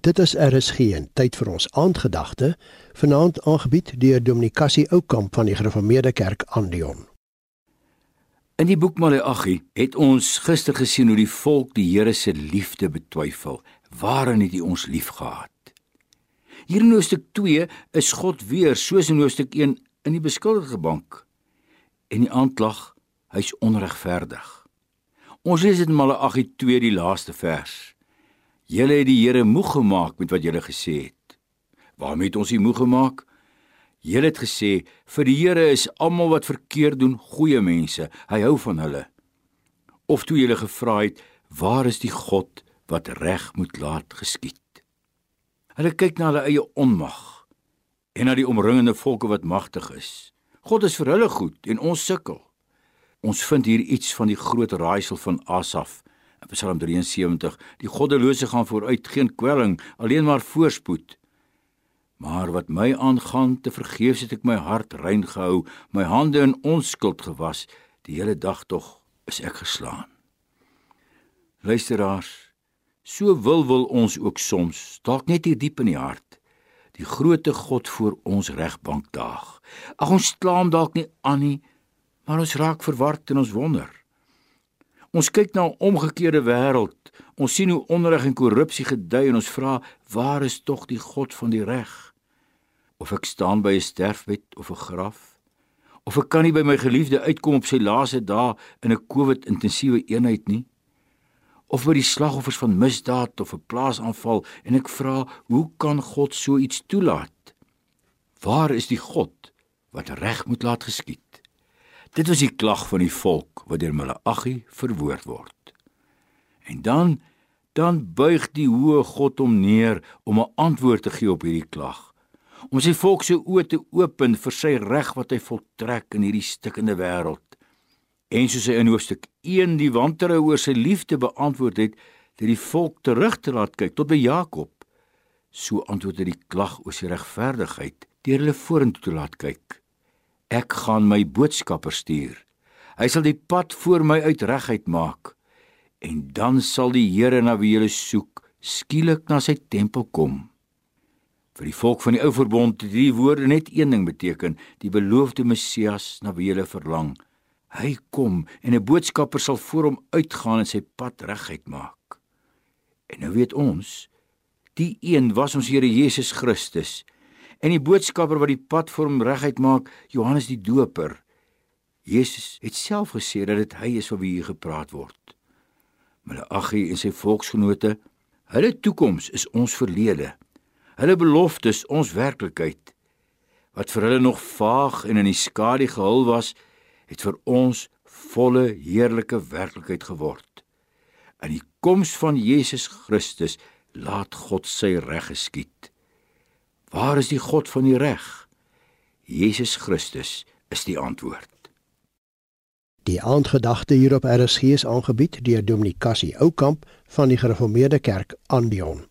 Dit is RSG en tyd vir ons aandgedagte, vanaand aangebied deur Dominikasie Oukamp van die Gereformeerde Kerk Andion. In die boek Maleagi het ons gister gesien hoe die volk die Here se liefde betwyfel. Waarin het hy ons liefgehad? Hier in Hoofstuk 2 is God weer soos in Hoofstuk 1 in die beskuldigde bank en die aanklag hy's onregverdig. Ons lees dit in Maleagi 2 die laaste vers. Julle het die Here moeg gemaak met wat julle gesê het. Waarom het ons u moeg gemaak? Julle het gesê vir die Here is almal wat verkeerd doen goeie mense. Hy hou van hulle. Of toe julle gevra het, waar is die God wat reg moet laat geskied? Hulle kyk na hulle eie onmag en na die omringende volke wat magtig is. God is vir hulle goed en ons sukkel. Ons vind hier iets van die groot raaisel van Asaf Psalm 73: Die goddelose gaan vooruit, geen kwelling, alleen maar voorspoed. Maar wat my aangaan, te vergeefs het ek my hart rein gehou, my hande in onskuld gewas, die hele dag tog is ek geslaan. Luisteraars, so wil wil ons ook soms, dalk net hier diep in die hart, die grootte God voor ons regbank daag. Ag ons klaam dalk nie aan nie, maar ons raak verward en ons wonder. Ons kyk na 'n omgekeerde wêreld. Ons sien hoe onreg en korrupsie gedei en ons vra, waar is tog die God van die reg? Of ek staan by 'n sterfbed of 'n graf? Of ek kan nie by my geliefde uitkom op sy laaste dae in 'n COVID intensiewe eenheid nie? Of by die slagoffers van misdaad of 'n plaasaanval en ek vra, hoe kan God so iets toelaat? Waar is die God wat reg moet laat geskied? Dit was die klag van die volk wat deur Maleagi verwoord word. En dan dan buig die hoë God hom neer om 'n antwoord te gee op hierdie klag. Om sy volk se oë te open vir sy reg wat hy voltrek in hierdie stikkende wêreld. En soos hy in hoofstuk 1 die wantrou oor sy liefde beantwoord het, dat die volk terug te laat kyk tot by Jakob, so antwoord hy die klag oor sy regverdigheid deur hulle vorentoe te laat kyk. Ek gaan my boodskapper stuur. Hy sal die pad voor my uit reguit maak. En dan sal die Here na wie jy soek, skielik na sy tempel kom. Vir die volk van die ou verbond het hierdie woorde net een ding beteken: die beloofde Messias na wie jy verlang. Hy kom en 'n boodskapper sal voor hom uitgaan en sy pad reguit maak. En nou weet ons, die een was ons Here Jesus Christus en die boodskapper wat die pad vir hom reguit maak, Johannes die Doper. Jesus het self gesê dat dit hy is van wie hier gepraat word. Maleagi en sy volksgenote, hulle toekoms is ons verlede. Hulle beloftes ons werklikheid. Wat vir hulle nog vaag en in die skadu gehul was, het vir ons volle heerlike werklikheid geword. In die koms van Jesus Christus laat God sy reg geskied. Waar is die God van die reg? Jesus Christus is die antwoord. Die aandgedagte hier op RSG is aangebied deur Dominikasie Oukamp van die Gereformeerde Kerk Andion.